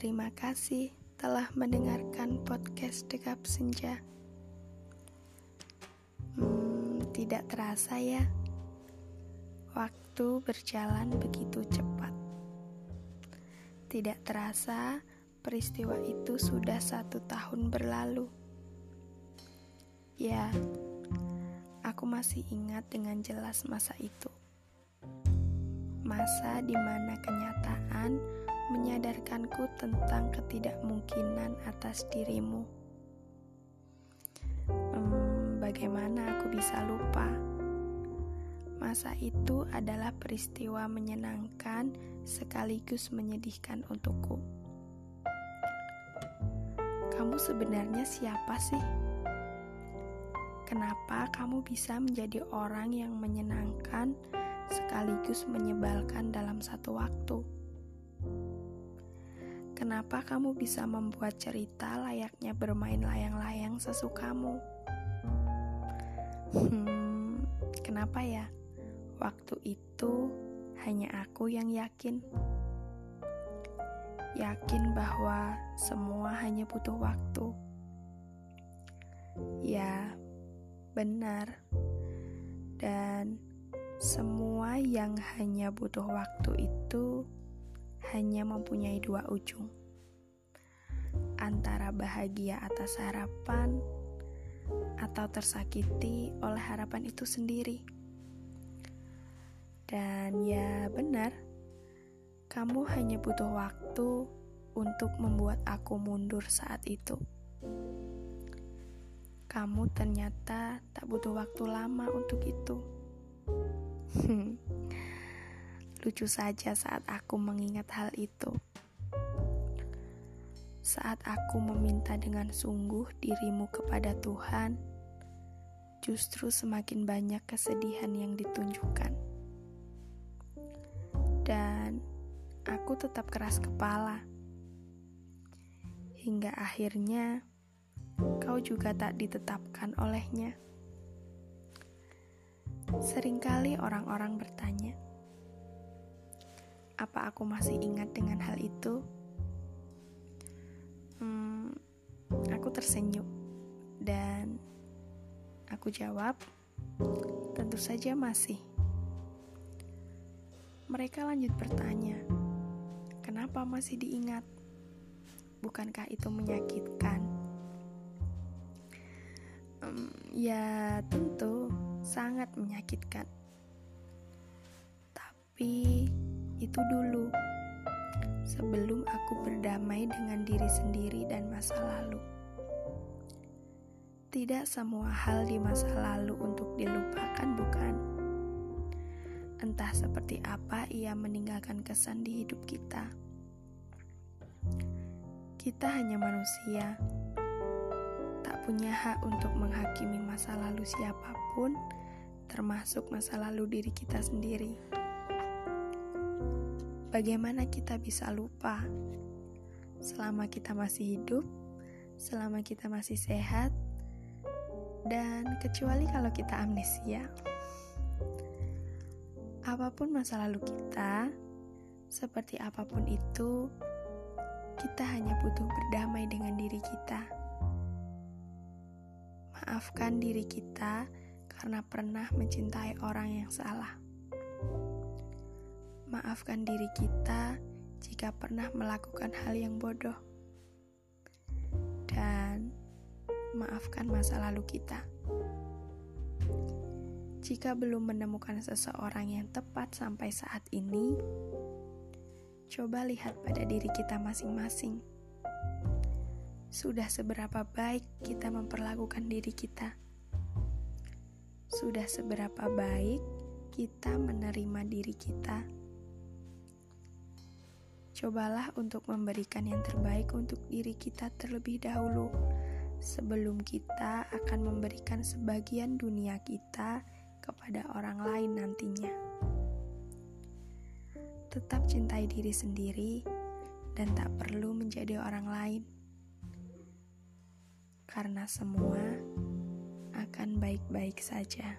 Terima kasih telah mendengarkan podcast Dekap Senja. Hmm, tidak terasa ya, waktu berjalan begitu cepat. Tidak terasa peristiwa itu sudah satu tahun berlalu. Ya, aku masih ingat dengan jelas masa itu. Masa di mana kenyataan menyadarkanku tentang ketidakmungkinan atas dirimu. Hmm, bagaimana aku bisa lupa? Masa itu adalah peristiwa menyenangkan sekaligus menyedihkan untukku. Kamu sebenarnya siapa sih? Kenapa kamu bisa menjadi orang yang menyenangkan sekaligus menyebalkan dalam satu waktu? Kenapa kamu bisa membuat cerita layaknya bermain layang-layang sesukamu? Hmm, kenapa ya? Waktu itu hanya aku yang yakin. Yakin bahwa semua hanya butuh waktu. Ya, benar. Dan semua yang hanya butuh waktu itu hanya mempunyai dua ujung, antara bahagia atas harapan atau tersakiti oleh harapan itu sendiri. Dan ya, benar, kamu hanya butuh waktu untuk membuat aku mundur saat itu. Kamu ternyata tak butuh waktu lama untuk itu. Lucu saja saat aku mengingat hal itu. Saat aku meminta dengan sungguh dirimu kepada Tuhan, justru semakin banyak kesedihan yang ditunjukkan. Dan aku tetap keras kepala. Hingga akhirnya kau juga tak ditetapkan olehnya. Seringkali orang-orang bertanya, apa aku masih ingat dengan hal itu? Hmm, aku tersenyum dan aku jawab, tentu saja masih. Mereka lanjut bertanya, kenapa masih diingat? Bukankah itu menyakitkan? Um, ya, tentu sangat menyakitkan. Tapi itu dulu, sebelum aku berdamai dengan diri sendiri dan masa lalu. Tidak semua hal di masa lalu untuk dilupakan, bukan? Entah seperti apa ia meninggalkan kesan di hidup kita. Kita hanya manusia, tak punya hak untuk menghakimi masa lalu siapa pun, termasuk masa lalu diri kita sendiri. Bagaimana kita bisa lupa selama kita masih hidup, selama kita masih sehat, dan kecuali kalau kita amnesia. Apa pun masa lalu kita, seperti apa pun itu, kita hanya butuh berdamai dengan diri kita. Maafkan diri kita karena pernah mencintai orang yang salah. Maafkan diri kita jika pernah melakukan hal yang bodoh. Dan maafkan masa lalu kita. Jika belum menemukan seseorang yang tepat sampai saat ini, coba lihat pada diri kita masing-masing. Sudah seberapa baik kita memperlakukan diri kita? Sudah seberapa baik kita menerima diri kita? Cobalah untuk memberikan yang terbaik untuk diri kita terlebih dahulu, sebelum kita akan memberikan sebagian dunia kita kepada orang lain nantinya. Tetap cintai diri sendiri dan tak perlu menjadi orang lain, karena semua akan baik-baik saja.